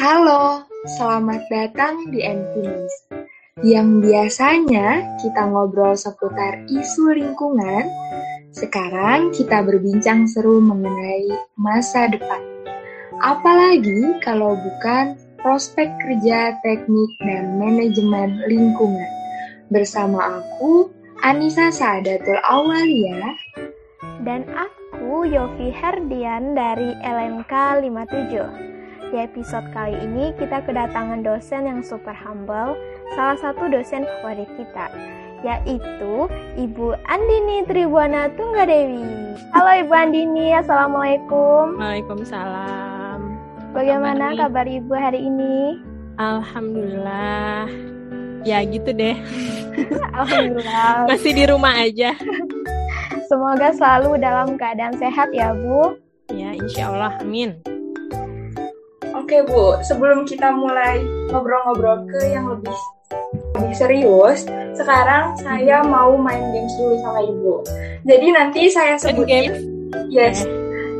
Halo, selamat datang di Enfinis. Yang biasanya kita ngobrol seputar isu lingkungan, sekarang kita berbincang seru mengenai masa depan. Apalagi kalau bukan prospek kerja teknik dan manajemen lingkungan. Bersama aku, Anissa Saadatul Awalia. Dan aku, Yofi Herdian dari LMK 57. Di episode kali ini kita kedatangan dosen yang super humble, salah satu dosen favorit kita, yaitu Ibu Andini Tribuana Tunggadewi. Halo Ibu Andini, Assalamualaikum. Waalaikumsalam. Bagaimana kabar, kabar Ibu hari ini? Alhamdulillah. Ya gitu deh. Alhamdulillah. Masih di rumah aja. Semoga selalu dalam keadaan sehat ya Bu. Ya, insya Allah. Amin. Oke Bu, sebelum kita mulai ngobrol-ngobrol ke yang lebih lebih serius, sekarang saya mau main games dulu sama Ibu. Jadi nanti saya sebutin, yes,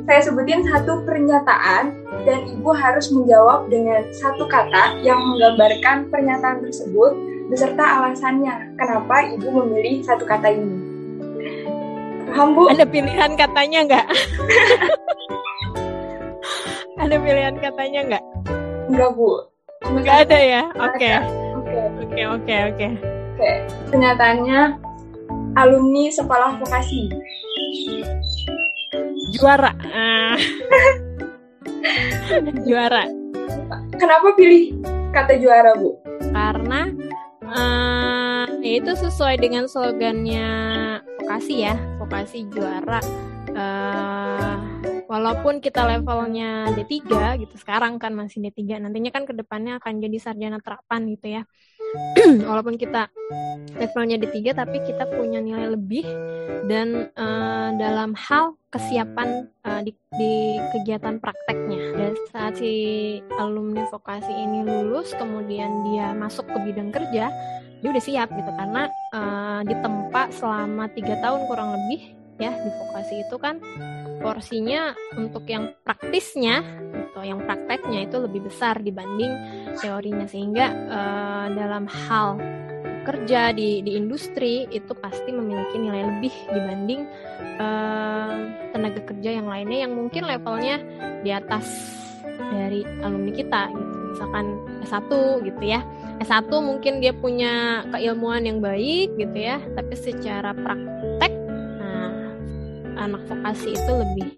saya sebutin satu pernyataan dan Ibu harus menjawab dengan satu kata yang menggambarkan pernyataan tersebut beserta alasannya kenapa Ibu memilih satu kata ini. Paham Bu? Ada pilihan katanya nggak? Ada pilihan katanya nggak? Enggak, Bu. Nggak ada ya? Oke. Oke, oke, oke. Oke, kenyataannya alumni sekolah vokasi. Juara. Ah. juara. Kenapa pilih kata juara, Bu? Karena uh, itu sesuai dengan slogannya vokasi ya, vokasi juara. Uh, walaupun kita levelnya D3 gitu sekarang kan masih D3 nantinya kan ke depannya akan jadi sarjana terapan gitu ya. Walaupun kita levelnya D3 tapi kita punya nilai lebih dan uh, dalam hal kesiapan uh, di, di kegiatan prakteknya. Dan saat si alumni vokasi ini lulus kemudian dia masuk ke bidang kerja dia udah siap gitu. Karena uh, ditempa selama tiga tahun kurang lebih ya di vokasi itu kan porsinya untuk yang praktisnya atau yang prakteknya itu lebih besar dibanding teorinya. Sehingga uh, dalam hal kerja di di industri itu pasti memiliki nilai lebih dibanding uh, tenaga kerja yang lainnya yang mungkin levelnya di atas dari alumni kita gitu. Misalkan S1 gitu ya. S1 mungkin dia punya keilmuan yang baik gitu ya tapi secara praktek anak vokasi itu lebih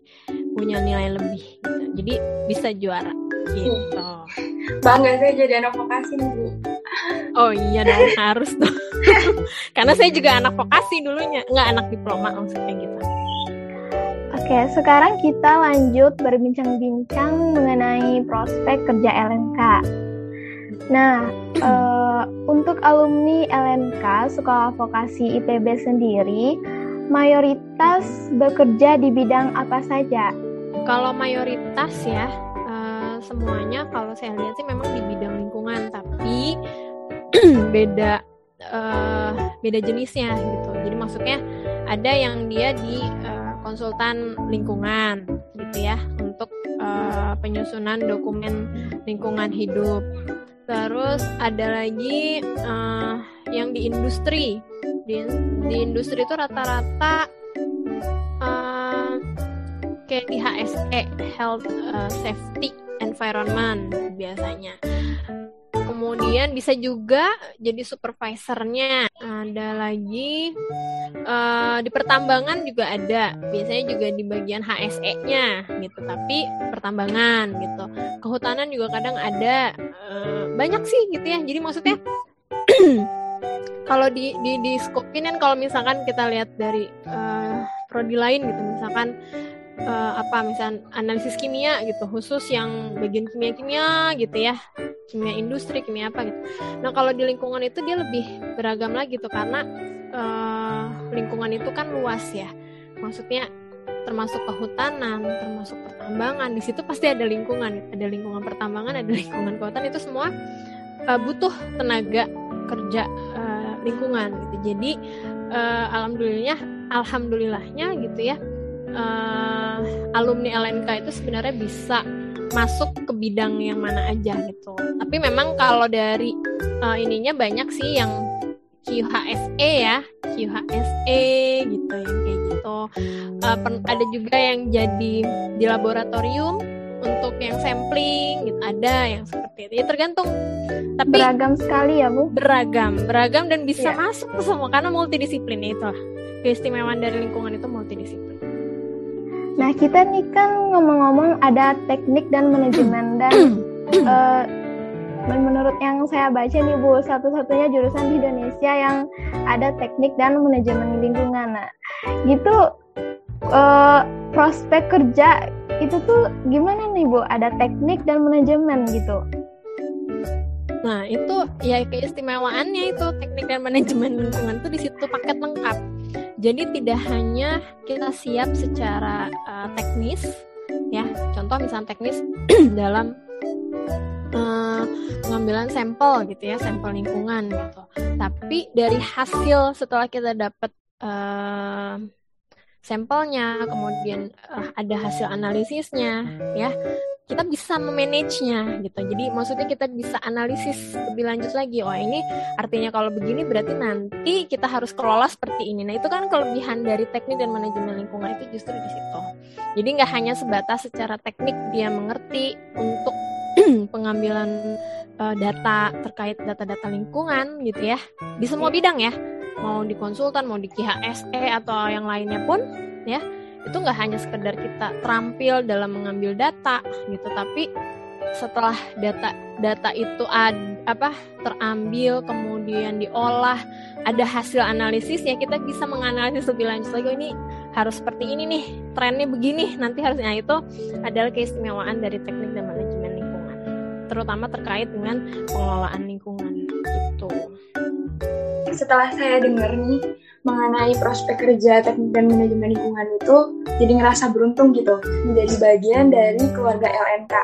punya nilai lebih gitu. jadi bisa juara gitu. Bangga saya jadi anak vokasi nih bu. Oh iya dong harus dong. Karena saya juga anak vokasi dulunya. Nggak anak diploma maksudnya gitu. Oke, sekarang kita lanjut berbincang-bincang mengenai prospek kerja LMK. Nah, uh, untuk alumni LMK Sekolah Vokasi IPB sendiri, mayoritas bekerja di bidang apa saja? Kalau mayoritas ya, uh, semuanya kalau saya lihat sih memang di bidang lingkungan, tapi beda uh, beda jenisnya gitu. Jadi maksudnya ada yang dia di uh, konsultan lingkungan gitu ya untuk uh, penyusunan dokumen lingkungan hidup. Terus ada lagi uh, yang di industri. Di, di industri itu rata-rata uh, kayak di HSE health uh, safety environment biasanya. Kemudian bisa juga jadi supervisornya. Ada lagi uh, di pertambangan juga ada. Biasanya juga di bagian HSE-nya gitu tapi pertambangan gitu. Kehutanan juga kadang ada uh, banyak sih gitu ya. Jadi maksudnya kalau di di di skopin kan kalau misalkan kita lihat dari uh, prodi lain gitu misalkan uh, apa misal analisis kimia gitu khusus yang bagian kimia-kimia gitu ya kimia industri kimia apa gitu. Nah kalau di lingkungan itu dia lebih beragam lagi tuh karena uh, lingkungan itu kan luas ya. Maksudnya termasuk kehutanan termasuk pertambangan di situ pasti ada lingkungan. Ada lingkungan pertambangan ada lingkungan kehutanan itu semua uh, butuh tenaga kerja uh, lingkungan gitu. Jadi uh, alhamdulillahnya alhamdulillahnya gitu ya uh, alumni LMK itu sebenarnya bisa masuk ke bidang yang mana aja gitu. Tapi memang kalau dari uh, ininya banyak sih yang QHSE ya, QHSE gitu yang kayak gitu. Uh, ada juga yang jadi di laboratorium untuk yang sampling gitu. Ada yang seperti itu. Ya tergantung. Tapi beragam sekali ya bu? Beragam. Beragam dan bisa yeah. masuk ke semua karena multidisiplin itu keistimewaan dari lingkungan itu multidisiplin. Nah kita nih kan ngomong-ngomong ada teknik dan manajemen dan uh, menurut yang saya baca nih Bu, satu-satunya jurusan di Indonesia yang ada teknik dan manajemen lingkungan. Nah, gitu uh, prospek kerja itu tuh gimana nih Bu? Ada teknik dan manajemen gitu. Nah, itu ya keistimewaannya itu teknik dan manajemen lingkungan tuh di situ paket lengkap. Jadi tidak hanya kita siap secara uh, teknis ya. Contoh misalnya teknis dalam uh, pengambilan sampel gitu ya, sampel lingkungan gitu. Tapi dari hasil setelah kita dapat uh, sampelnya, kemudian uh, ada hasil analisisnya, ya kita bisa memanage-nya gitu. Jadi maksudnya kita bisa analisis lebih lanjut lagi. Oh ini artinya kalau begini berarti nanti kita harus kelola seperti ini. Nah itu kan kelebihan dari teknik dan manajemen lingkungan itu justru di situ. Jadi nggak hanya sebatas secara teknik dia mengerti untuk pengambilan uh, data terkait data-data lingkungan gitu ya di semua bidang ya mau di konsultan mau di KHSE atau yang lainnya pun ya itu nggak hanya sekedar kita terampil dalam mengambil data gitu. Tapi setelah data data itu ad, apa terambil kemudian diolah ada hasil analisis ya kita bisa menganalisis lebih lanjut lagi oh, ini harus seperti ini nih trennya begini nanti harusnya itu adalah keistimewaan dari teknik dan manajemen lingkungan terutama terkait dengan pengelolaan lingkungan setelah saya dengar nih mengenai prospek kerja teknik dan manajemen lingkungan itu jadi ngerasa beruntung gitu menjadi bagian dari keluarga LNK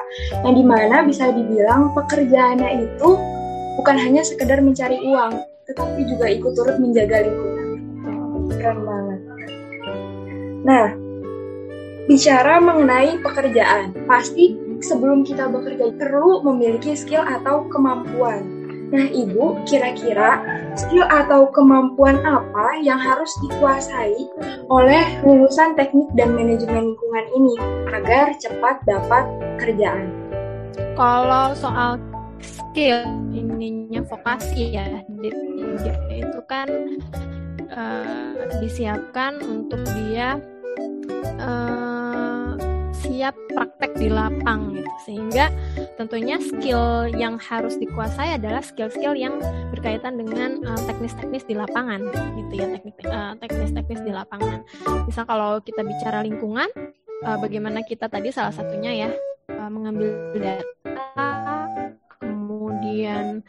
yang di mana bisa dibilang pekerjaannya itu bukan hanya sekedar mencari uang tetapi juga ikut turut menjaga lingkungan. Keren banget. Nah bicara mengenai pekerjaan pasti sebelum kita bekerja perlu memiliki skill atau kemampuan Nah, Ibu, kira-kira skill atau kemampuan apa yang harus dikuasai oleh lulusan teknik dan manajemen lingkungan ini agar cepat dapat kerjaan? Kalau soal skill ininya vokasi ya, itu kan uh, disiapkan untuk dia uh, siap praktek di lapang gitu. Sehingga tentunya skill yang harus dikuasai adalah skill-skill yang berkaitan dengan uh, teknis-teknis di lapangan gitu ya uh, teknis-teknis di lapangan. Misal kalau kita bicara lingkungan uh, bagaimana kita tadi salah satunya ya uh, mengambil data kemudian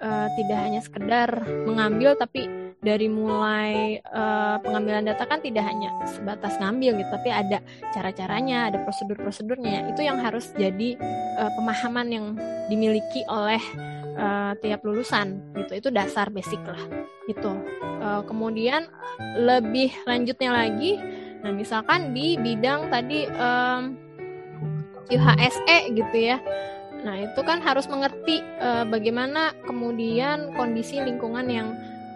uh, tidak hanya sekedar mengambil tapi dari mulai uh, pengambilan data kan tidak hanya sebatas ngambil gitu, tapi ada cara-caranya, ada prosedur-prosedurnya. Itu yang harus jadi uh, pemahaman yang dimiliki oleh uh, tiap lulusan gitu. Itu dasar basic lah. Itu. Uh, kemudian lebih lanjutnya lagi, nah misalkan di bidang tadi um, QHSE gitu ya. Nah, itu kan harus mengerti uh, bagaimana kemudian kondisi lingkungan yang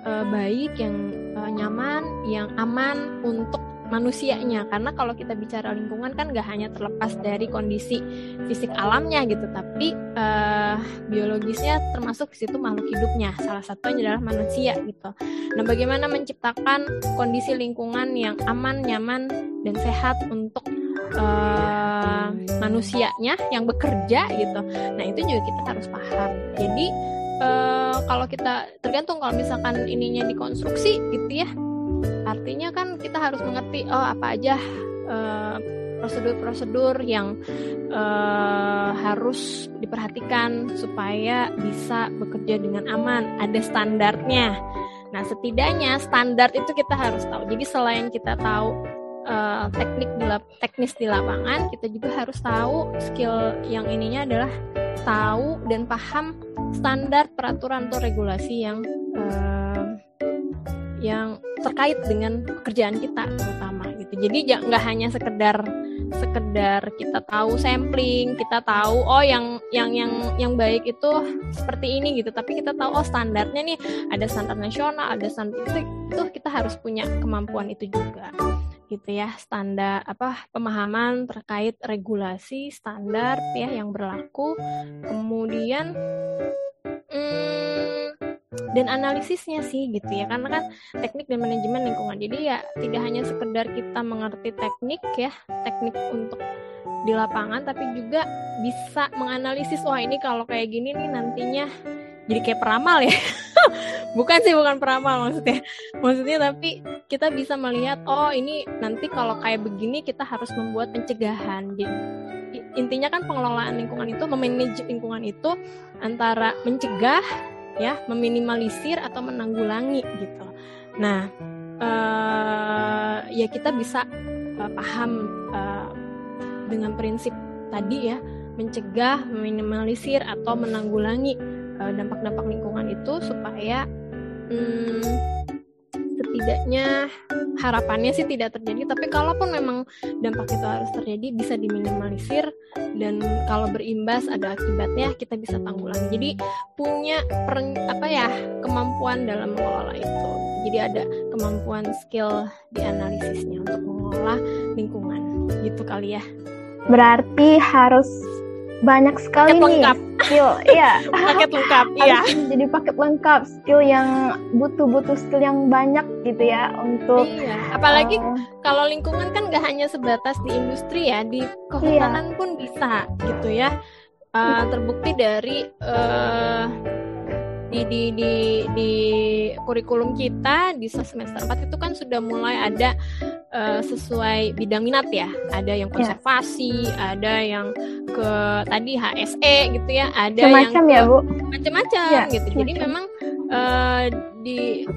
uh, baik, yang uh, nyaman, yang aman untuk manusianya. Karena kalau kita bicara lingkungan kan gak hanya terlepas dari kondisi fisik alamnya gitu tapi uh, biologisnya termasuk di situ makhluk hidupnya. Salah satunya adalah manusia gitu. Nah bagaimana menciptakan kondisi lingkungan yang aman nyaman dan sehat untuk uh, manusianya yang bekerja gitu? Nah itu juga kita harus paham. Jadi uh, kalau kita tergantung kalau misalkan ininya dikonstruksi gitu ya. Artinya kan kita harus mengerti oh apa aja prosedur prosedur-prosedur yang uh, harus diperhatikan supaya bisa bekerja dengan aman. Ada standarnya. Nah setidaknya standar itu kita harus tahu. Jadi selain kita tahu uh, teknik di lap, teknis di lapangan kita juga harus tahu skill yang ininya adalah tahu dan paham standar peraturan atau regulasi yang uh, yang terkait dengan pekerjaan kita terutama gitu. Jadi nggak hanya sekedar sekedar kita tahu sampling kita tahu oh yang yang yang yang baik itu seperti ini gitu tapi kita tahu oh standarnya nih ada standar nasional ada standar itu itu kita harus punya kemampuan itu juga gitu ya standar apa pemahaman terkait regulasi standar ya yang berlaku. Kemudian hmm, dan analisisnya sih gitu ya karena kan teknik dan manajemen lingkungan. Jadi ya tidak hanya sekedar kita mengerti teknik ya teknik untuk di lapangan tapi juga bisa menganalisis wah ini kalau kayak gini nih nantinya jadi kayak peramal ya. Bukan sih bukan peramal maksudnya. Maksudnya tapi kita bisa melihat oh ini nanti kalau kayak begini kita harus membuat pencegahan. Jadi intinya kan pengelolaan lingkungan itu memanage lingkungan itu antara mencegah ya meminimalisir atau menanggulangi gitu. Nah uh, ya kita bisa uh, paham uh, dengan prinsip tadi ya mencegah meminimalisir atau menanggulangi dampak-dampak uh, lingkungan itu supaya hmm, setidaknya harapannya sih tidak terjadi tapi kalaupun memang dampak itu harus terjadi bisa diminimalisir dan kalau berimbas ada akibatnya kita bisa tanggulangi. Jadi punya per, apa ya kemampuan dalam mengelola itu. Jadi ada kemampuan skill di analisisnya untuk mengelola lingkungan. Gitu kali ya. Berarti harus banyak sekali paket nih lengkap. skill iya paket lengkap iya jadi paket lengkap skill yang butuh-butuh skill yang banyak gitu ya untuk iya. apalagi uh, kalau lingkungan kan gak hanya sebatas di industri ya di kehutanan iya. pun bisa gitu ya uh, terbukti dari uh, di di di di kurikulum kita di semester 4 itu kan sudah mulai ada uh, sesuai bidang minat ya. Ada yang ya. konservasi, ya. ada yang ke tadi HSE gitu ya, ada macam yang ya, Bu. Macam-macam ya, gitu. Jadi memang uh, di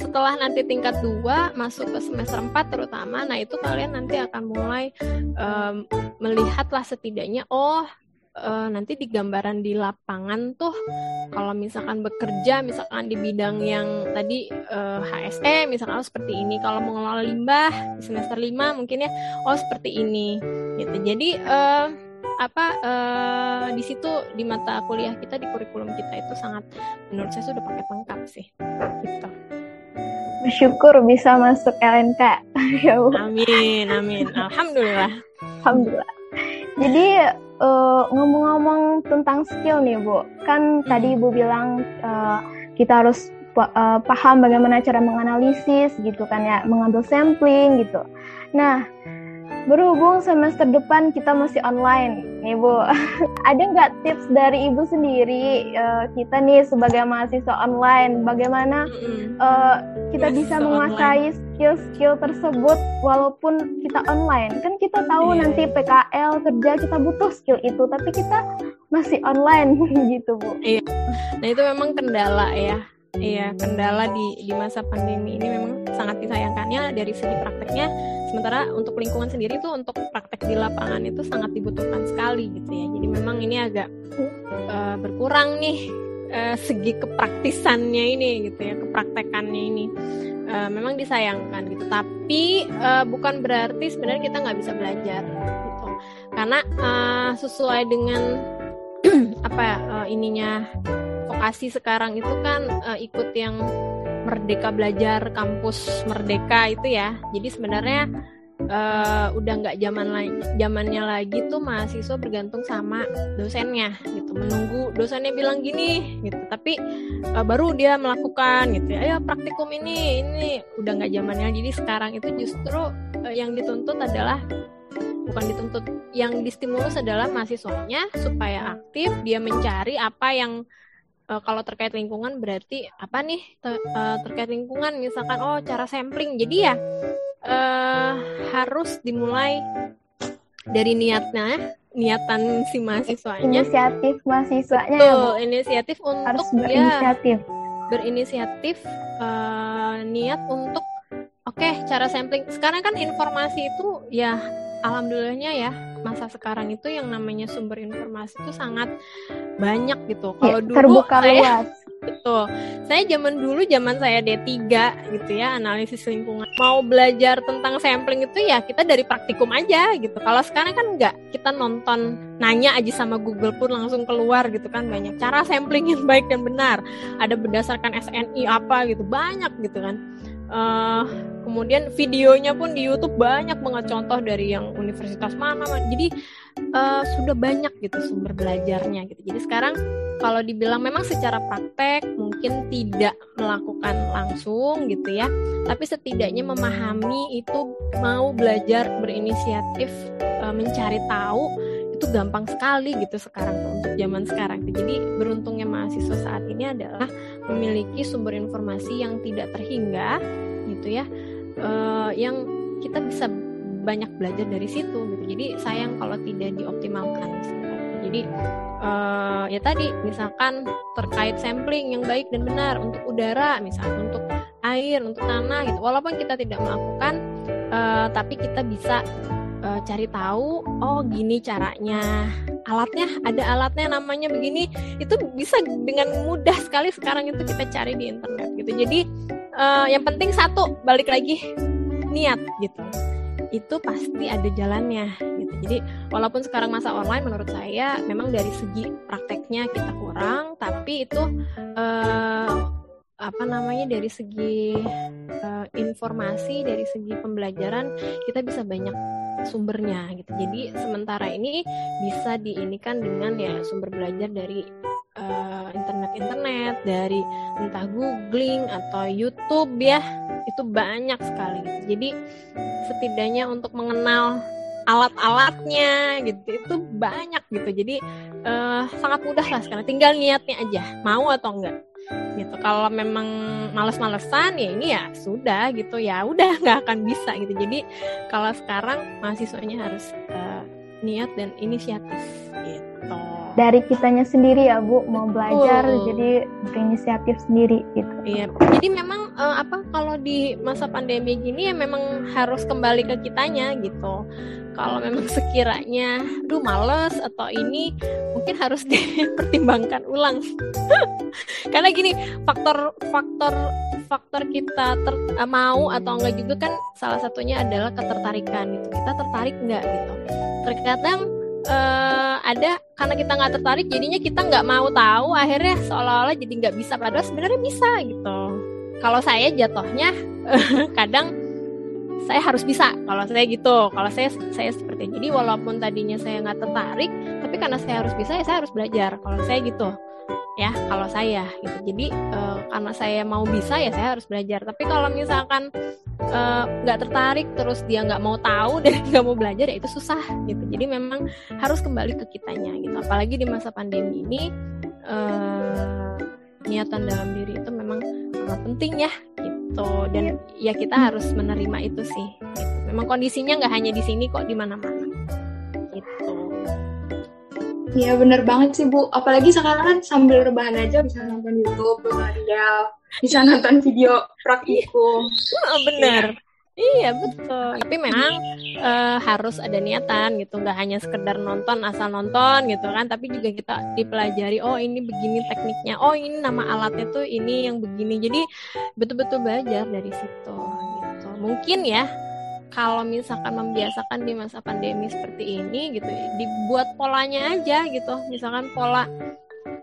setelah nanti tingkat 2 masuk ke semester 4 terutama nah itu kalian nanti akan mulai um, melihatlah setidaknya oh uh, nanti di gambaran di lapangan tuh kalau misalkan bekerja misalkan di bidang yang tadi uh, eh, HSE misalkan oh, seperti ini kalau mengelola limbah di semester 5 mungkin ya oh seperti ini gitu. Jadi uh, apa uh, di situ di mata kuliah kita di kurikulum kita itu sangat menurut saya sudah pakai lengkap sih gitu. Bersyukur bisa masuk LNK ya amin amin. Alhamdulillah. Alhamdulillah. Jadi eh, ngomong-ngomong tentang skill nih Bu, kan tadi Ibu bilang uh, kita harus uh, paham bagaimana cara menganalisis gitu kan ya, mengambil sampling gitu. Nah, berhubung semester depan kita masih online nih Bu, ada nggak tips dari Ibu sendiri uh, kita nih sebagai mahasiswa online, bagaimana uh, kita bisa menguasai skill-skill tersebut walaupun kita online kan kita tahu yeah. nanti PKL kerja kita butuh skill itu tapi kita masih online gitu bu. Iya, nah itu memang kendala ya. Iya, kendala di di masa pandemi ini memang sangat disayangkannya dari segi prakteknya. Sementara untuk lingkungan sendiri tuh untuk praktek di lapangan itu sangat dibutuhkan sekali gitu ya. Jadi memang ini agak uh, berkurang nih uh, segi kepraktisannya ini gitu ya, kepraktekannya ini. Uh, memang disayangkan gitu. Tapi uh, bukan berarti sebenarnya kita nggak bisa belajar gitu. Karena uh, sesuai dengan apa uh, ininya vokasi sekarang itu kan uh, ikut yang Merdeka Belajar Kampus Merdeka itu ya. Jadi sebenarnya uh, udah nggak zaman lagi zamannya lagi tuh mahasiswa bergantung sama dosennya gitu. Menunggu dosennya bilang gini gitu. Tapi uh, baru dia melakukan gitu ya. Ayo praktikum ini ini. Udah nggak zamannya jadi sekarang itu justru uh, yang dituntut adalah bukan dituntut yang distimulus adalah mahasiswanya supaya aktif dia mencari apa yang uh, kalau terkait lingkungan berarti apa nih? Ter, uh, terkait lingkungan misalkan oh cara sampling. Jadi ya uh, harus dimulai dari niatnya niatan si mahasiswanya. Inisiatif mahasiswanya Betul, ya, inisiatif untuk harus berinisiatif. ya, berinisiatif uh, niat untuk oke okay, cara sampling. Sekarang kan informasi itu ya alhamdulillahnya ya masa sekarang itu yang namanya sumber informasi itu sangat banyak gitu. Kalau ya, dulu terbuka saya luas. Betul. Saya zaman dulu zaman saya D3 gitu ya, analisis lingkungan. Mau belajar tentang sampling itu ya kita dari praktikum aja gitu. Kalau sekarang kan enggak, kita nonton nanya aja sama Google pun langsung keluar gitu kan banyak cara sampling yang baik dan benar. Ada berdasarkan SNI apa gitu, banyak gitu kan. Uh, kemudian videonya pun di YouTube banyak banget contoh dari yang universitas mana, jadi uh, sudah banyak gitu sumber belajarnya gitu. Jadi sekarang kalau dibilang memang secara praktek mungkin tidak melakukan langsung gitu ya, tapi setidaknya memahami itu mau belajar berinisiatif uh, mencari tahu itu gampang sekali gitu sekarang untuk zaman sekarang. Jadi beruntungnya mahasiswa saat ini adalah memiliki sumber informasi yang tidak terhingga gitu ya, uh, yang kita bisa banyak belajar dari situ gitu. Jadi sayang kalau tidak dioptimalkan. Jadi uh, ya tadi misalkan terkait sampling yang baik dan benar untuk udara misalnya untuk air untuk tanah gitu. Walaupun kita tidak melakukan uh, tapi kita bisa uh, cari tahu oh gini caranya. Alatnya ada alatnya namanya begini. Itu bisa dengan mudah sekali sekarang itu kita cari di internet gitu. Jadi uh, yang penting satu balik lagi niat gitu. Itu pasti ada jalannya gitu. Jadi walaupun sekarang masa online menurut saya memang dari segi prakteknya kita kurang, tapi itu uh, apa namanya dari segi uh, informasi, dari segi pembelajaran kita bisa banyak sumbernya gitu. Jadi sementara ini bisa diinikan dengan ya sumber belajar dari uh, internet-internet, dari entah googling atau YouTube ya itu banyak sekali gitu. Jadi setidaknya untuk mengenal alat-alatnya gitu itu banyak gitu. Jadi uh, sangat mudah lah sekarang. Tinggal niatnya aja mau atau enggak gitu. Kalau memang males-malesan ya ini ya sudah gitu ya udah nggak akan bisa gitu. Jadi kalau sekarang mahasiswanya harus uh, niat dan inisiatif gitu dari kitanya sendiri ya Bu mau belajar oh. jadi berinisiatif sendiri gitu. Iya. Jadi memang uh, apa kalau di masa pandemi gini ya memang harus kembali ke kitanya gitu. Kalau memang sekiranya duh males atau ini mungkin harus dipertimbangkan ulang. Karena gini, faktor faktor faktor kita ter, uh, mau atau enggak juga kan salah satunya adalah ketertarikan gitu. Kita tertarik enggak gitu. Terkadang uh, ada karena kita nggak tertarik jadinya kita nggak mau tahu akhirnya seolah-olah jadi nggak bisa padahal sebenarnya bisa gitu. Kalau saya jatuhnya kadang saya harus bisa kalau saya gitu. Kalau saya saya seperti jadi walaupun tadinya saya nggak tertarik tapi karena saya harus bisa ya saya harus belajar. Kalau saya gitu ya kalau saya gitu. Jadi uh, karena saya mau bisa ya saya harus belajar. Tapi kalau misalkan Eh, nggak uh, tertarik terus dia nggak mau tahu dan nggak mau belajar ya itu susah gitu. Jadi memang harus kembali ke kitanya gitu. Apalagi di masa pandemi ini uh, niatan dalam diri itu memang sangat penting ya gitu. Dan ya kita harus menerima itu sih gitu. memang kondisinya nggak hanya di sini kok di mana-mana gitu Iya bener banget sih Bu. Apalagi sekarang kan sambil rebahan aja bisa nonton YouTube, tutorial, bisa nonton video praktikum. Oh, bener. Iya betul. Tapi memang uh, harus ada niatan gitu, nggak hanya sekedar nonton asal nonton gitu kan, tapi juga kita dipelajari. Oh ini begini tekniknya. Oh ini nama alatnya tuh ini yang begini. Jadi betul-betul belajar dari situ. Gitu. Mungkin ya kalau misalkan membiasakan di masa pandemi seperti ini gitu dibuat polanya aja gitu. Misalkan pola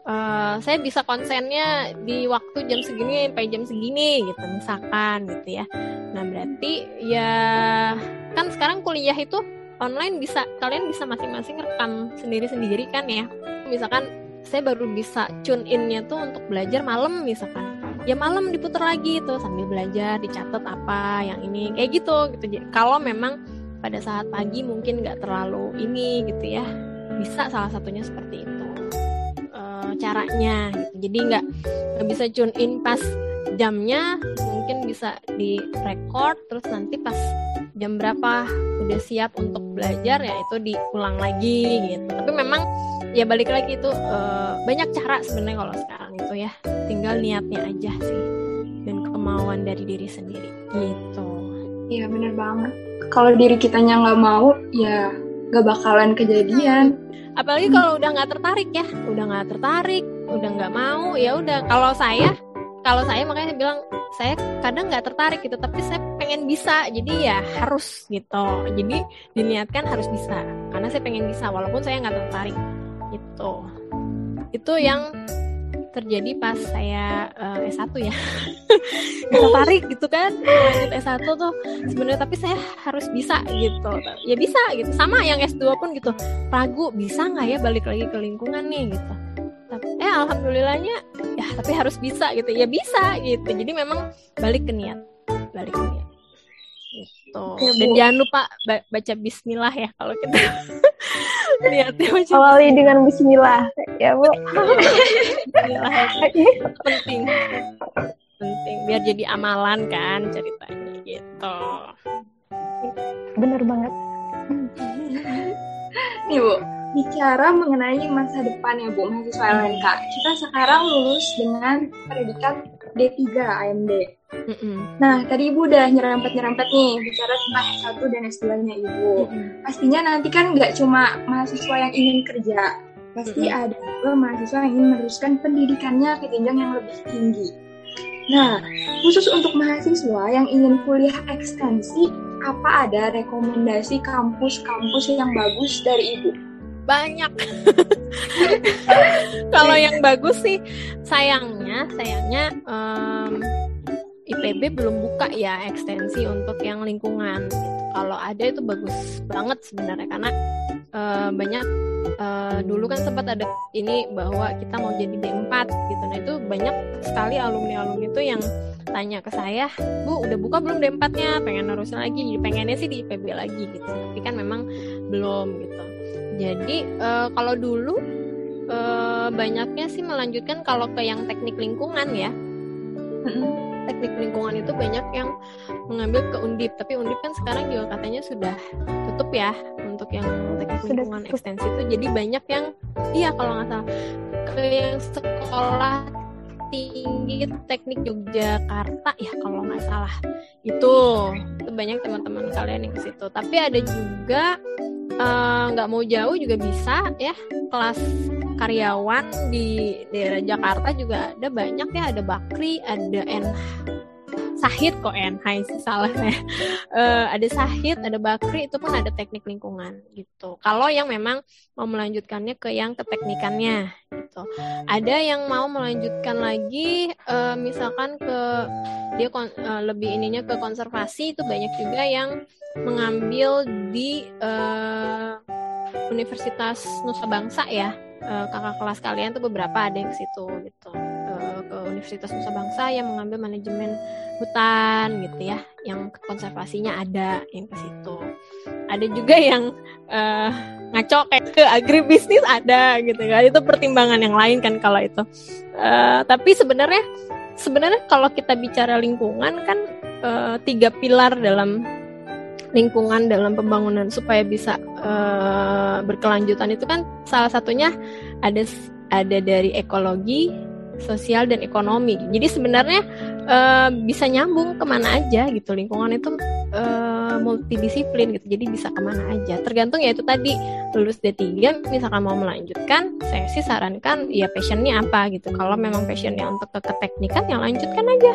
uh, saya bisa konsennya di waktu jam segini sampai jam segini gitu misalkan gitu ya. Nah berarti ya kan sekarang kuliah itu online bisa kalian bisa masing-masing rekam sendiri-sendiri kan ya. Misalkan saya baru bisa tune innya tuh untuk belajar malam misalkan ya malam diputar lagi tuh sambil belajar dicatat apa yang ini kayak gitu gitu. Kalau memang pada saat pagi mungkin nggak terlalu ini gitu ya bisa salah satunya seperti itu e, caranya gitu. Jadi nggak bisa tune in pas jamnya mungkin bisa di record terus nanti pas jam berapa udah siap untuk belajar ya itu diulang lagi gitu. Tapi memang ya balik lagi itu e, banyak cara sebenarnya kalau sekarang itu ya. Tinggal niatnya aja sih dan kemauan dari diri sendiri gitu. Iya bener banget. Kalau diri kitanya nggak mau ya gak bakalan kejadian. Apalagi kalau udah nggak tertarik ya udah nggak tertarik udah nggak mau ya udah. Kalau saya kalau saya makanya saya bilang saya kadang nggak tertarik gitu tapi saya pengen bisa jadi ya harus gitu. Jadi diniatkan harus bisa karena saya pengen bisa walaupun saya nggak tertarik gitu. Itu yang terjadi pas saya uh, S1 ya. Tertarik gitu kan lanjut S1 tuh sebenarnya tapi saya harus bisa gitu. Ya bisa gitu sama yang S2 pun gitu. Ragu bisa nggak ya balik lagi ke lingkungan nih? gitu. Eh alhamdulillahnya ya tapi harus bisa gitu. Ya bisa gitu. Jadi memang balik ke niat. Balik ke niat. Gitu. Oke, dan jangan lupa baca Bismillah ya kalau kita niatnya baca awali dengan Bismillah. Ya bu. Bismillah penting. Penting. Biar jadi amalan kan ceritanya gitu. Bener banget nih bu bicara mengenai masa depan ya Bu mahasiswa LNK. Kita sekarang lulus dengan pendidikan D3 AMD. Mm -mm. Nah, tadi Ibu udah nyerempet-nyerempet nih bicara tentang S1 dan S2-nya Ibu. Mm -mm. Pastinya nanti kan nggak cuma mahasiswa yang ingin kerja, pasti mm -mm. ada juga mahasiswa yang ingin meneruskan pendidikannya ke jenjang yang lebih tinggi. Nah, khusus untuk mahasiswa yang ingin kuliah ekstensi, apa ada rekomendasi kampus-kampus yang bagus dari Ibu? banyak. Kalau yang bagus sih sayangnya, sayangnya um, IPB belum buka ya ekstensi untuk yang lingkungan. Kalau ada itu bagus banget sebenarnya karena uh, banyak uh, dulu kan sempat ada ini bahwa kita mau jadi D4 gitu. Nah itu banyak sekali alumni-alumni itu yang tanya ke saya, Bu udah buka belum D4-nya? Pengen nerusin lagi, pengennya sih di IPB lagi gitu. Tapi kan memang belum gitu. Jadi uh, kalau dulu uh, banyaknya sih melanjutkan kalau ke yang teknik lingkungan ya. Teknik lingkungan itu banyak yang mengambil ke Undip, tapi Undip kan sekarang juga katanya sudah tutup ya untuk yang teknik lingkungan ekstensi itu. Jadi banyak yang iya kalau nggak salah ke yang sekolah tinggi teknik Yogyakarta ya kalau nggak salah. Itu itu banyak teman-teman kalian yang ke situ. Tapi ada juga eh, nggak uh, mau jauh juga bisa ya kelas karyawan di daerah Jakarta juga ada banyak ya ada Bakri ada NH Sahid kok En Hai salah ya uh, ada Sahid ada Bakri itu pun ada teknik lingkungan gitu. Kalau yang memang mau melanjutkannya ke yang keteknikannya gitu. Ada yang mau melanjutkan lagi uh, misalkan ke dia uh, lebih ininya ke konservasi itu banyak juga yang mengambil di uh, Universitas Nusa Bangsa ya kakak kelas kalian tuh beberapa ada yang ke situ gitu. Ke Universitas Nusa Bangsa yang mengambil manajemen hutan gitu ya yang konservasinya ada yang ke situ. Ada juga yang uh, ngaco kayak ke agribisnis ada gitu kan. Itu pertimbangan yang lain kan kalau itu. Uh, tapi sebenarnya sebenarnya kalau kita bicara lingkungan kan uh, tiga pilar dalam lingkungan dalam pembangunan supaya bisa uh, berkelanjutan itu kan salah satunya ada ada dari ekologi sosial dan ekonomi. Jadi sebenarnya uh, bisa nyambung ke mana aja gitu. Lingkungan itu uh, multidisiplin gitu. Jadi bisa ke mana aja. Tergantung ya itu tadi lulus D3 misalkan mau melanjutkan, saya sih sarankan ya passionnya apa gitu. Kalau memang passionnya untuk ke keteknikan yang lanjutkan aja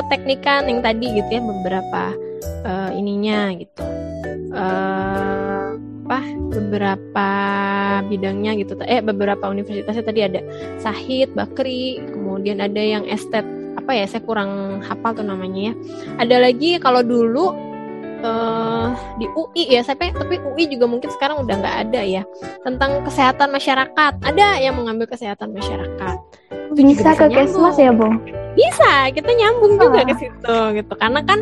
ke teknikan yang tadi gitu ya beberapa uh, ininya gitu. Uh, apa beberapa bidangnya gitu eh beberapa universitasnya tadi ada Sahid, Bakri, kemudian ada yang estet apa ya saya kurang hafal tuh namanya ya. Ada lagi kalau dulu uh, di UI ya saya tapi UI juga mungkin sekarang udah nggak ada ya tentang kesehatan masyarakat ada yang mengambil kesehatan masyarakat bisa ke kesmas ya bung? Bisa kita nyambung juga ke situ gitu. Karena kan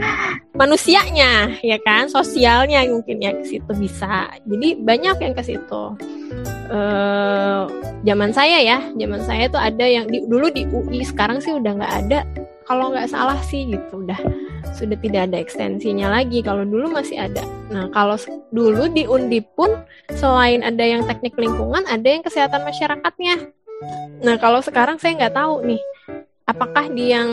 manusianya ya kan? Sosialnya mungkin ya ke situ bisa. Jadi banyak yang ke situ. Uh, zaman saya ya zaman saya tuh ada yang di, dulu di UI sekarang sih udah nggak ada. Kalau nggak salah sih gitu. Udah sudah tidak ada ekstensinya lagi. Kalau dulu masih ada. Nah kalau dulu di Undip pun selain ada yang teknik lingkungan ada yang kesehatan masyarakatnya Nah kalau sekarang saya nggak tahu nih, apakah di yang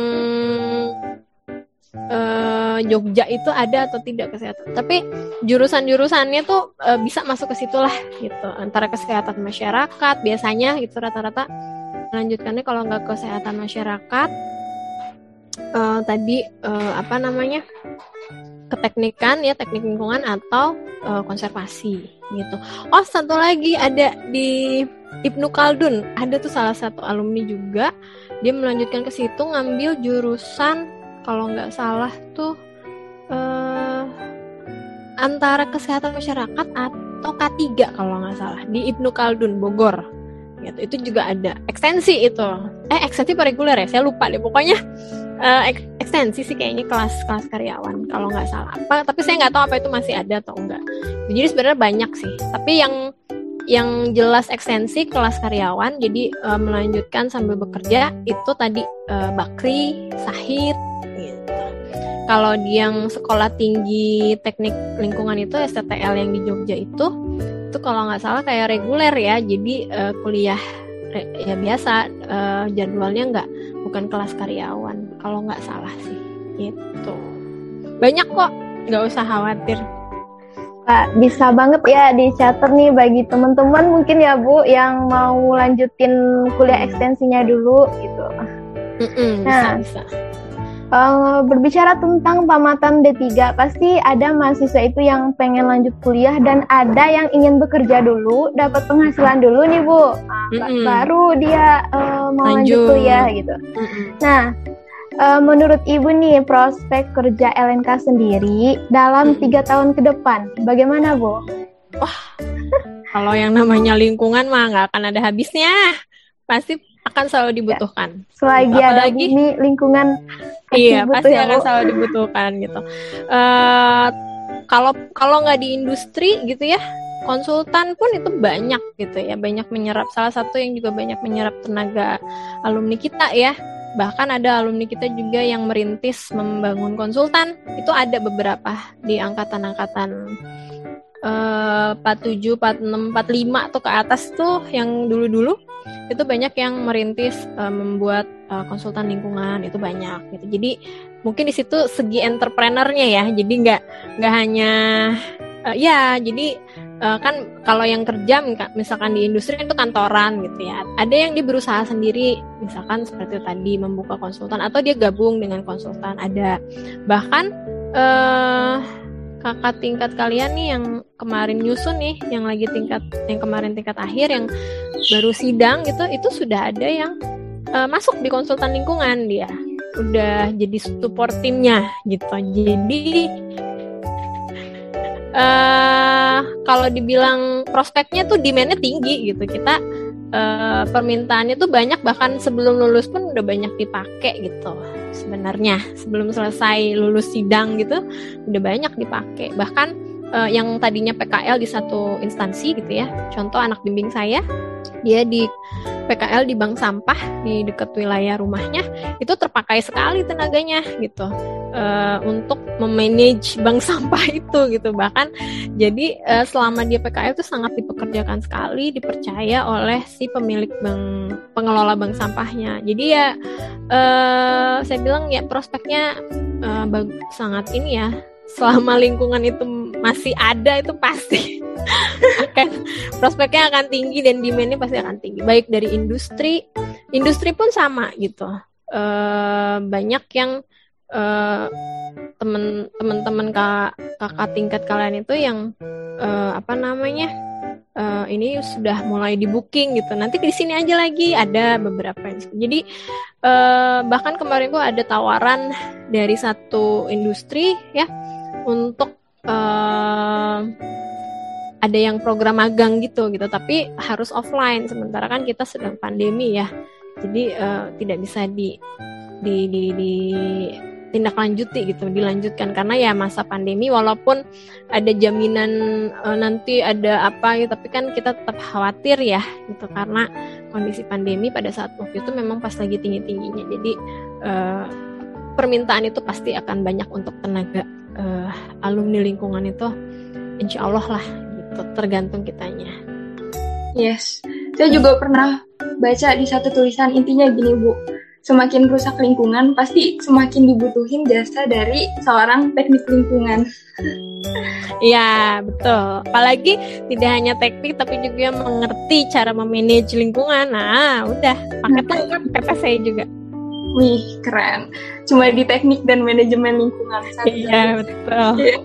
uh, Jogja itu ada atau tidak kesehatan. Tapi jurusan-jurusannya tuh uh, bisa masuk ke situ lah gitu. Antara kesehatan masyarakat biasanya gitu rata-rata melanjutkannya kalau nggak kesehatan masyarakat uh, tadi uh, apa namanya keteknikan ya teknik lingkungan atau uh, konservasi gitu. Oh satu lagi ada di Ibnu Khaldun ada tuh salah satu alumni juga. Dia melanjutkan ke situ ngambil jurusan kalau nggak salah tuh uh, antara kesehatan masyarakat atau K3 kalau nggak salah di Ibnu Khaldun Bogor. Gitu itu juga ada. Ekstensi itu. Eh ekstensi reguler ya saya lupa deh pokoknya uh, ekstensi sih kayaknya kelas kelas karyawan kalau nggak salah. Apa tapi saya nggak tahu apa itu masih ada atau enggak jadi sebenarnya banyak sih. Tapi yang yang jelas ekstensi kelas karyawan jadi uh, melanjutkan sambil bekerja itu tadi uh, bakri sahid gitu. Kalau di yang sekolah tinggi teknik lingkungan itu STTL yang di Jogja itu itu kalau nggak salah kayak reguler ya jadi uh, kuliah ya biasa uh, jadwalnya nggak bukan kelas karyawan kalau nggak salah sih gitu. Banyak kok nggak usah khawatir Pak, bisa banget ya dicatat nih bagi teman-teman mungkin ya Bu yang mau lanjutin kuliah ekstensinya dulu gitu. Mm -mm, nah, bisa, bisa. Uh, berbicara tentang tamatan D3, pasti ada mahasiswa itu yang pengen lanjut kuliah dan ada yang ingin bekerja dulu, dapat penghasilan dulu nih Bu. Nah, mm -mm. Baru dia uh, mau lanjut. lanjut kuliah gitu. Mm -mm. Nah, uh, menurut Ibu nih prospek kerja LNK sendiri dalam tiga tahun ke depan, bagaimana Bu? Wah, kalau yang namanya lingkungan mah nggak akan ada habisnya, pasti akan selalu dibutuhkan. Ya, selagi Apalagi, ada bumi, lingkungan iya pasti ya, akan selalu dibutuhkan gitu. Uh, kalau kalau nggak di industri gitu ya, konsultan pun itu banyak gitu ya, banyak menyerap. Salah satu yang juga banyak menyerap tenaga alumni kita ya bahkan ada alumni kita juga yang merintis membangun konsultan. Itu ada beberapa di angkatan-angkatan uh, 47, 46, 45 atau ke atas tuh yang dulu-dulu. Itu banyak yang merintis uh, membuat uh, konsultan lingkungan. Itu banyak gitu. Jadi mungkin di situ segi entrepreneurnya ya. Jadi nggak nggak hanya uh, ya jadi uh, kan kalau yang kerja misalkan di industri itu kantoran gitu ya. Ada yang dia berusaha sendiri misalkan seperti tadi membuka konsultan atau dia gabung dengan konsultan ada. Bahkan uh, kakak tingkat kalian nih yang kemarin nyusun nih yang lagi tingkat yang kemarin tingkat akhir yang baru sidang gitu itu sudah ada yang uh, masuk di konsultan lingkungan dia. Udah jadi support timnya gitu. Jadi uh, kalau dibilang prospeknya tuh demandnya tinggi gitu. Kita uh, permintaannya tuh banyak bahkan sebelum lulus pun udah banyak dipakai gitu. Sebenarnya sebelum selesai lulus sidang gitu udah banyak dipakai. Bahkan uh, yang tadinya PKL di satu instansi gitu ya. Contoh anak bimbing saya dia di PKL di bank sampah di dekat wilayah rumahnya itu terpakai sekali tenaganya gitu. Uh, untuk memanage bank sampah itu gitu. Bahkan jadi uh, selama dia PKL itu sangat dipekerjakan sekali dipercaya oleh si pemilik bank pengelola bank sampahnya. Jadi ya uh, saya bilang ya prospeknya uh, sangat ini ya selama lingkungan itu masih ada itu pasti. Akan prospeknya akan tinggi dan demandnya pasti akan tinggi. Baik dari industri industri pun sama gitu. Uh, banyak yang uh, temen teman-teman kak kakak tingkat kalian itu yang uh, apa namanya uh, ini sudah mulai di booking gitu. Nanti di sini aja lagi ada beberapa jadi uh, bahkan kemarin tuh ada tawaran dari satu industri ya untuk uh, ada yang program magang gitu gitu. Tapi harus offline sementara kan kita sedang pandemi ya. Jadi uh, tidak bisa di di di, di tindak lanjuti gitu dilanjutkan. Karena ya masa pandemi walaupun ada jaminan uh, nanti ada apa gitu tapi kan kita tetap khawatir ya gitu. Karena kondisi pandemi pada saat waktu itu memang pas lagi tinggi tingginya jadi uh, permintaan itu pasti akan banyak untuk tenaga uh, alumni lingkungan itu insya Allah lah gitu tergantung kitanya yes saya juga pernah baca di satu tulisan intinya gini bu semakin rusak lingkungan, pasti semakin dibutuhin jasa dari seorang teknik lingkungan. Iya, betul. Apalagi tidak hanya teknik tapi juga mengerti cara memanage lingkungan. Nah, udah paket lengkap saya juga. Wih, keren. Cuma di teknik dan manajemen lingkungan saja. Iya, betul. Iya.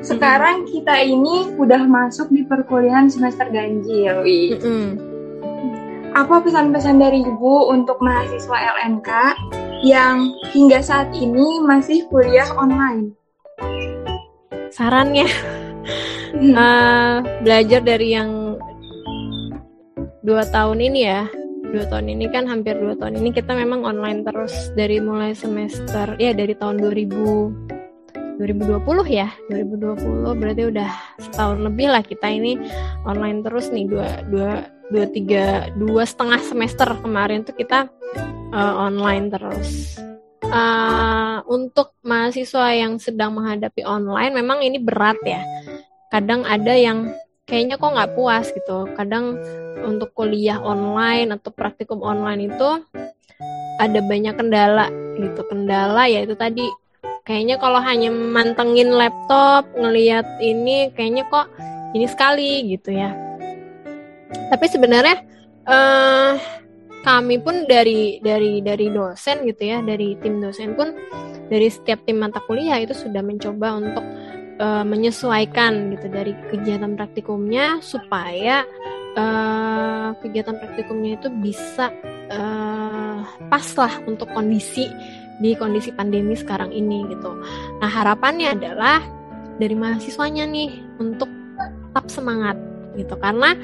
Sekarang kita ini udah masuk di perkuliahan semester ganjil. Wih. Mm-mm. Apa pesan-pesan dari Ibu untuk mahasiswa LNK yang hingga saat ini masih kuliah online? Sarannya Hmm. eh, belajar dari yang dua tahun ini ya. Dua tahun ini kan hampir dua tahun ini kita memang online terus dari mulai semester ya dari tahun 2000 2020 ya 2020 berarti udah setahun lebih lah kita ini online terus nih dua dua dua tiga dua setengah semester kemarin tuh kita eh, online terus. Eh, untuk mahasiswa yang sedang menghadapi online memang ini berat ya. Kadang ada yang kayaknya kok nggak puas gitu. Kadang untuk kuliah online atau praktikum online itu ada banyak kendala gitu. Kendala ya itu tadi. Kayaknya kalau hanya mantengin laptop ngelihat ini kayaknya kok ini sekali gitu ya. Tapi sebenarnya eh kami pun dari dari dari dosen gitu ya dari tim dosen pun dari setiap tim mata kuliah itu sudah mencoba untuk eh, menyesuaikan gitu dari kegiatan praktikumnya supaya eh, kegiatan praktikumnya itu bisa eh, pas lah untuk kondisi di kondisi pandemi sekarang ini gitu. Nah harapannya adalah dari mahasiswanya nih untuk tetap semangat gitu. Karena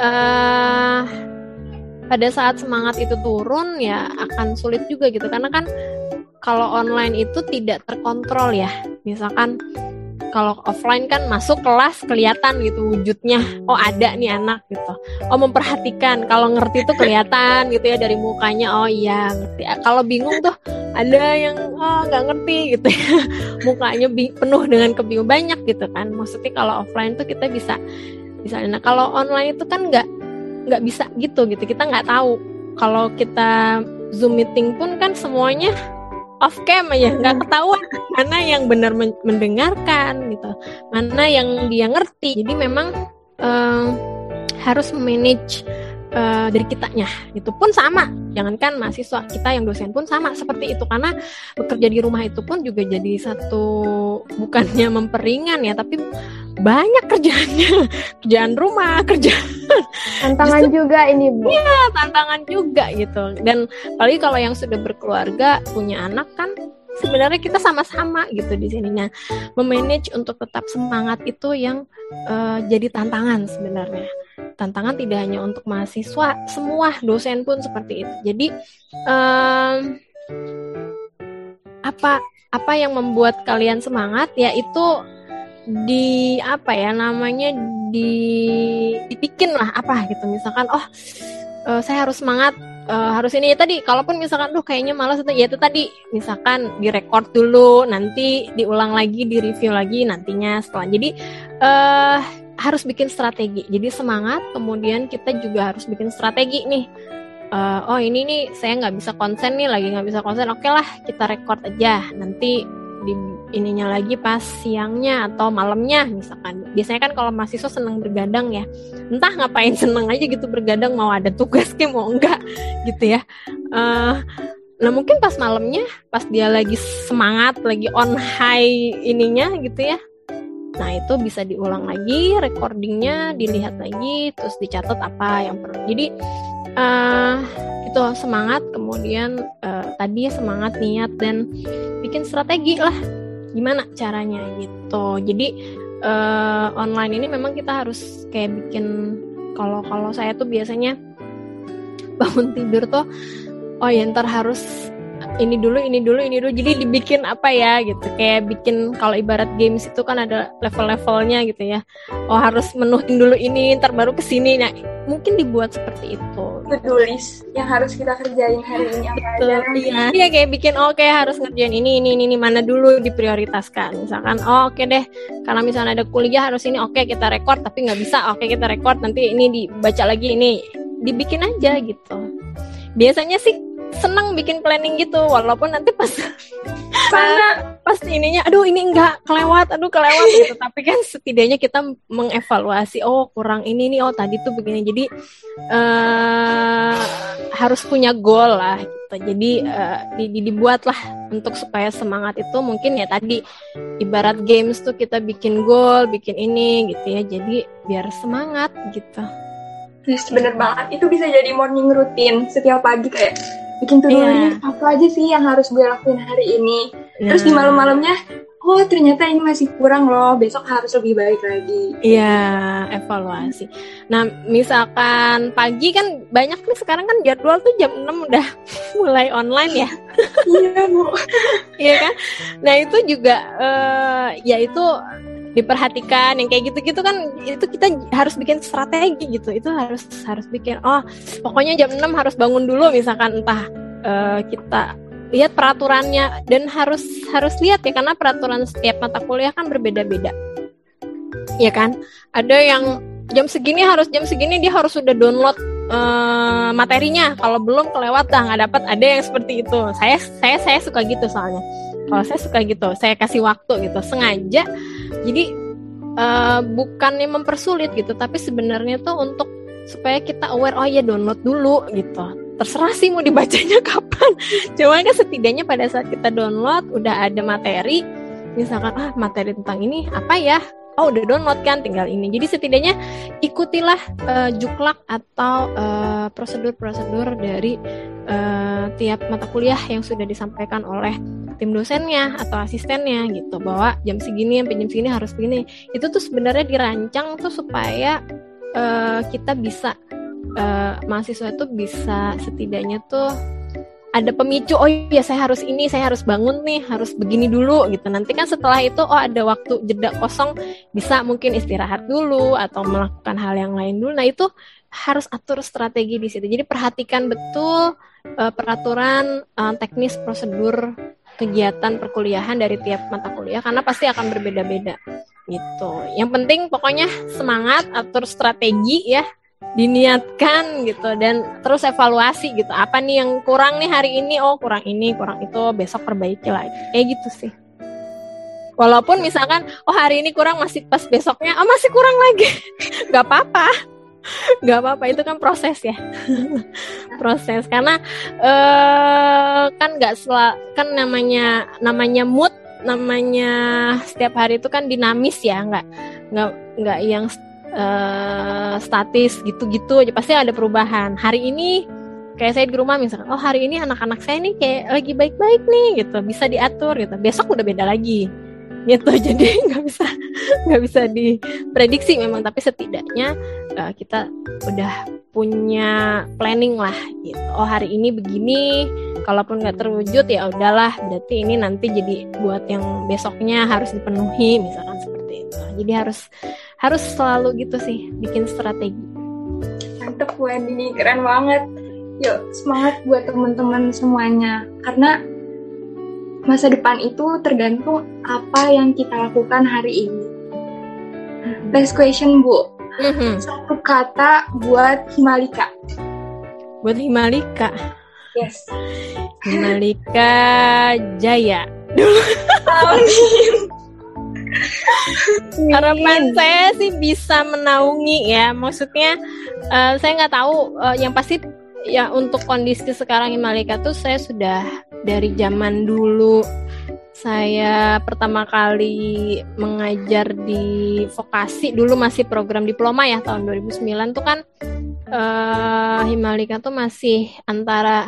eh pada saat semangat itu turun ya akan sulit juga gitu. Karena kan kalau online itu tidak terkontrol ya. Misalkan kalau offline kan masuk kelas kelihatan gitu wujudnya. Oh ada nih anak gitu. Oh memperhatikan. Kalau ngerti tuh kelihatan gitu ya dari mukanya. Oh iya ngerti. Kalau bingung tuh ada yang oh nggak ngerti gitu ya. Mukanya penuh dengan kebingungan. Banyak gitu kan. Maksudnya kalau offline tuh kita bisa bisa nah kalau online itu kan nggak nggak bisa gitu gitu. Kita nggak tahu. Kalau kita zoom meeting pun kan semuanya off cam aja nggak ketahuan mana yang benar men- mendengarkan gitu mana yang dia ngerti. Jadi memang eh, harus manage eh, dari kitanya. Itu pun sama. Jangankan mahasiswa kita yang dosen pun sama seperti itu. Karena bekerja di rumah itu pun juga jadi satu bukannya memperingan ya tapi banyak kerjaannya. Kerjaan rumah kerjaan Tantangan juga ini Bu. tantangan juga gitu. Dan apalagi kalau yang sudah berkeluarga punya anak kan sebenarnya kita sama-sama gitu di sininya. Memanage untuk tetap semangat itu yang eh, jadi tantangan sebenarnya tantangan tidak hanya untuk mahasiswa semua dosen pun seperti itu. Jadi em, apa apa yang membuat kalian semangat yaitu di apa ya namanya di dibikin lah apa gitu. Misalkan oh eh, saya harus semangat eh, harus ini. Ya tadi kalaupun misalkan duh kayaknya malas itu ya itu tadi. Misalkan direkord dulu nanti diulang lagi di review lagi nantinya setelah. Jadi eh harus bikin strategi. Jadi semangat kemudian kita juga harus bikin strategi nih. Eh, oh ini nih saya nggak bisa konsen nih lagi nggak bisa konsen. Oke lah kita record aja. Nanti di ininya lagi pas siangnya atau malamnya misalkan. Biasanya kan kalau mahasiswa seneng bergadang ya. Entah ngapain seneng aja gitu bergadang mau ada tugas ke mau enggak gitu ya. Eh, nah mungkin pas malamnya pas dia lagi semangat lagi on high ininya gitu ya nah itu bisa diulang lagi recordingnya dilihat lagi terus dicatat apa yang perlu. Jadi eh itu semangat kemudian eh, tadi semangat niat dan bikin strategi lah gimana caranya gitu. Jadi eh, online ini memang kita harus kayak bikin kalau kalau saya tuh biasanya bangun tidur tuh oh ya ntar harus ini dulu ini dulu ini dulu. Jadi dibikin apa ya gitu. Kayak bikin kalau ibarat games itu kan ada level-levelnya gitu ya. Oh harus menuhin dulu ini ntar baru ke sini nah mungkin dibuat seperti itu. To-do list yang harus kita kerjain hari ini apa aja Betul, iya. Iya kayak bikin oke harus ngerjain ini ini ini ini, mana dulu diprioritaskan. Misalkan oh oke deh. Karena misalnya ada kuliah harus ini oke kita record tapi nggak bisa. Oke kita record nanti ini dibaca lagi ini dibikin aja gitu. Biasanya sih senang bikin planning gitu walaupun nanti pas Mana? pas ininya aduh ini enggak kelewat aduh kelewat gitu tapi kan setidaknya kita mengevaluasi oh kurang ini nih oh tadi tuh begini jadi uh, harus punya goal lah gitu jadi uh, di, di, dibuat lah untuk supaya semangat itu mungkin ya tadi ibarat games tuh kita bikin goal bikin ini gitu ya jadi biar semangat gitu Yes, bener banget. Itu bisa jadi morning routine setiap pagi kayak bikin tuh yeah. apa aja sih yang harus gue lakuin hari ini. Yeah. Terus di malam-malamnya, oh ternyata ini masih kurang loh, besok harus lebih baik lagi. Iya, yeah, evaluasi. Nah, misalkan pagi kan banyak nih sekarang kan jadwal tuh jam 6 udah mulai online ya. Iya, Bu. Iya kan? Nah, itu juga uh, ya itu diperhatikan yang kayak gitu-gitu kan itu kita harus bikin strategi gitu. Itu harus harus bikin oh pokoknya jam 6 harus bangun dulu misalkan entah uh, kita lihat peraturannya. Dan harus harus lihat ya karena peraturan setiap mata kuliah kan berbeda-beda. Ya kan? Ada yang jam segini harus jam segini dia harus sudah download uh, materinya. Kalau belum kelewat dah nggak dapat ada yang seperti itu. Saya saya saya suka gitu soalnya kalau saya suka gitu saya kasih waktu gitu sengaja. Jadi uh, bukannya mempersulit gitu tapi sebenarnya tuh untuk supaya kita aware oh ya download dulu gitu. Terserah sih mau dibacanya kapan. Cuma kan setidaknya pada saat kita download udah ada materi. Misalkan ah materi tentang ini apa ya oh udah download kan tinggal ini. Jadi setidaknya ikutilah uh, juklak atau uh, prosedur-prosedur dari uh, tiap mata kuliah yang sudah disampaikan oleh tim dosennya atau asistennya gitu. Bahwa jam segini sampai jam segini harus begini. Itu tuh sebenarnya dirancang tuh supaya uh, kita bisa uh, mahasiswa tuh bisa setidaknya tuh ada pemicu oh iya saya harus ini saya harus bangun nih harus begini dulu gitu. Nanti kan setelah itu oh ada waktu jeda kosong bisa mungkin istirahat dulu atau melakukan hal yang lain dulu. Nah itu harus atur strategi di situ. Jadi perhatikan betul uh, peraturan uh, teknis prosedur kegiatan perkuliahan dari tiap mata kuliah karena pasti akan berbeda-beda gitu. Yang penting pokoknya semangat atur strategi ya diniatkan gitu dan terus evaluasi gitu. Apa nih yang kurang nih hari ini? Oh kurang ini kurang itu besok perbaiki lagi. Kayak gitu sih. Walaupun misalkan oh hari ini kurang masih pas besoknya oh masih kurang lagi. Nggak apa-apa. Nggak apa-apa. Itu kan proses ya. Proses. Karena eh, kan nggak sel kan namanya namanya mood namanya setiap hari itu kan dinamis ya. Nggak nggak nggak yang uh, statis gitu-gitu aja. Pasti ada perubahan. Hari ini kayak saya di rumah misalkan oh hari ini anak-anak saya nih kayak lagi baik-baik nih gitu. Bisa diatur gitu. Besok udah beda lagi. Gitu. Jadi nggak bisa nggak bisa diprediksi memang. Tapi setidaknya uh, kita udah punya planning lah gitu. Oh hari ini begini kalaupun nggak terwujud ya udahlah. Berarti ini nanti jadi buat yang besoknya harus dipenuhi misalkan seperti itu jadi harus harus selalu gitu sih bikin strategi. Mantep Bu ini keren banget. Yuk semangat buat teman-teman semuanya. Karena masa depan itu tergantung apa yang kita lakukan hari ini. Last question Bu. Mm-hmm. satu kata buat Himalika. Buat Himalika? Yes. Himalika Jaya Harapan saya sih bisa menaungi ya, maksudnya uh, saya nggak tahu uh, yang pasti ya untuk kondisi sekarang Himalika tuh saya sudah dari zaman dulu saya pertama kali mengajar di vokasi dulu masih program diploma ya tahun 2009 tuh kan uh, Himalika tuh masih antara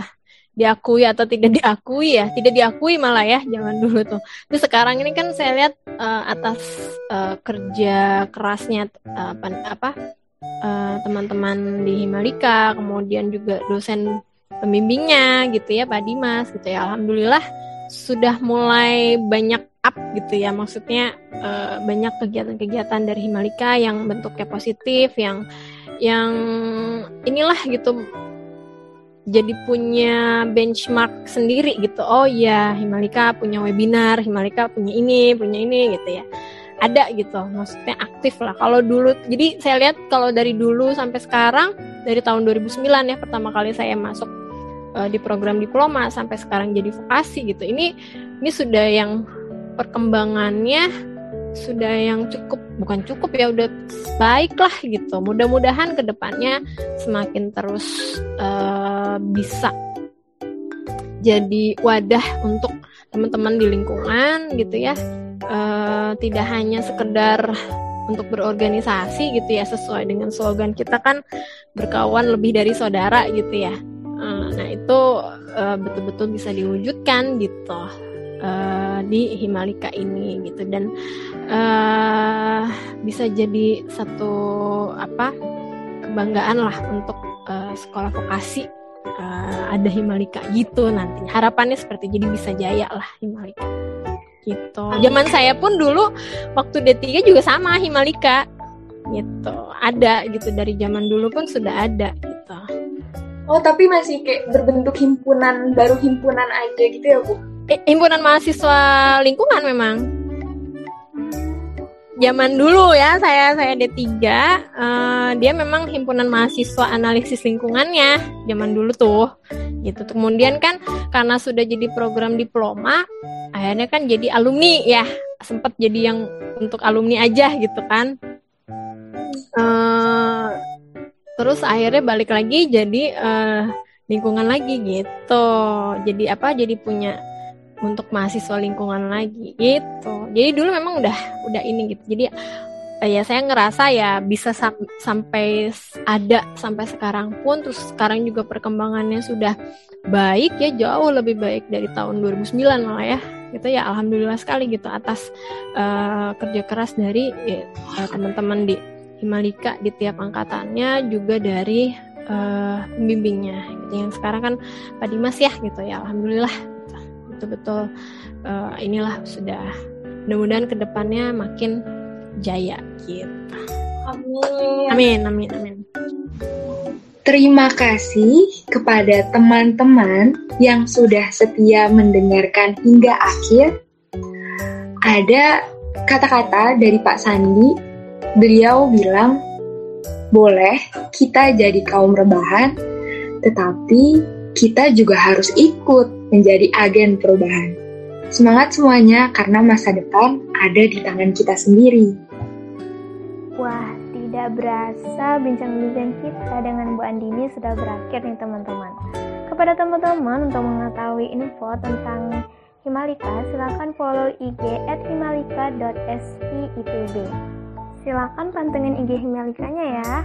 diakui atau tidak diakui ya tidak diakui malah ya jangan dulu tuh. Tapi sekarang ini kan saya lihat uh, atas uh, kerja kerasnya uh, apa teman-teman di Himalika kemudian juga dosen pembimbingnya gitu ya Pak Dimas gitu ya. Alhamdulillah sudah mulai banyak up gitu ya. Maksudnya uh, banyak kegiatan-kegiatan dari Himalika yang bentuknya positif yang yang inilah gitu jadi punya benchmark sendiri gitu. Oh iya, Himalika punya webinar, Himalika punya ini, punya ini gitu ya. Ada gitu, maksudnya aktif lah. Kalau dulu, jadi saya lihat kalau dari dulu sampai sekarang, dari tahun 2009 ya pertama kali saya masuk uh, di program diploma sampai sekarang jadi vokasi gitu ini ini sudah yang perkembangannya sudah yang cukup bukan cukup ya udah baik lah gitu. Mudah-mudahan ke depannya semakin terus uh, bisa jadi wadah untuk teman-teman di lingkungan gitu ya. Uh, tidak hanya sekedar untuk berorganisasi gitu ya sesuai dengan slogan kita kan berkawan lebih dari saudara gitu ya. Uh, nah itu betul-betul uh, bisa diwujudkan gitu uh, di Himalika ini gitu. Dan uh, bisa jadi satu apa kebanggaan lah untuk uh, sekolah vokasi uh, ada Himalika gitu nanti. Harapannya seperti jadi bisa jaya lah Himalika gitu. Zaman saya pun dulu waktu D3 juga sama Himalika gitu. Ada gitu dari zaman dulu pun sudah ada gitu. Oh tapi masih kayak berbentuk himpunan baru himpunan aja gitu ya bu himpunan mahasiswa lingkungan memang. Zaman dulu ya saya saya D3 uh, eh, dia memang himpunan mahasiswa analisis lingkungannya zaman dulu tuh. Gitu. Kemudian kan karena sudah jadi program diploma akhirnya kan jadi alumni ya. Sempat jadi yang untuk alumni aja gitu kan. Uh, terus akhirnya balik lagi jadi uh, lingkungan lagi gitu. Jadi apa? Jadi punya untuk mahasiswa lingkungan lagi gitu. Jadi dulu memang udah udah ini gitu. Jadi eh, ya saya ngerasa ya bisa sam sampai ada sampai sekarang pun. Terus sekarang juga perkembangannya sudah baik ya jauh lebih baik dari tahun 2009 lah ya. Gitu ya alhamdulillah sekali gitu atas uh, kerja keras dari ya, teman-teman di Himalika di tiap angkatannya juga dari uh, pembimbingnya. Gitu. Yang sekarang kan Pak Dimas ya gitu ya alhamdulillah betul-betul uh, inilah sudah mudah-mudahan ke depannya makin jaya gitu. Amin. Amin, amin, amin. Terima kasih kepada teman-teman yang sudah setia mendengarkan hingga akhir. Ada kata-kata dari Pak Sandi. Beliau bilang, boleh kita jadi kaum rebahan, tetapi kita juga harus ikut menjadi agen perubahan. Semangat semuanya karena masa depan ada di tangan kita sendiri. Wah, tidak berasa bincang-bincang kita dengan Bu Andini sudah berakhir nih teman-teman. Kepada teman-teman untuk mengetahui info tentang Himalika, silakan follow IG at himalika.sipb. Silakan pantengin IG Himalikanya ya.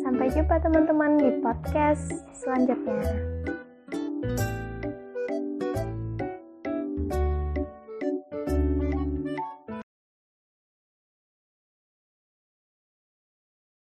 Sampai jumpa teman-teman di podcast selanjutnya.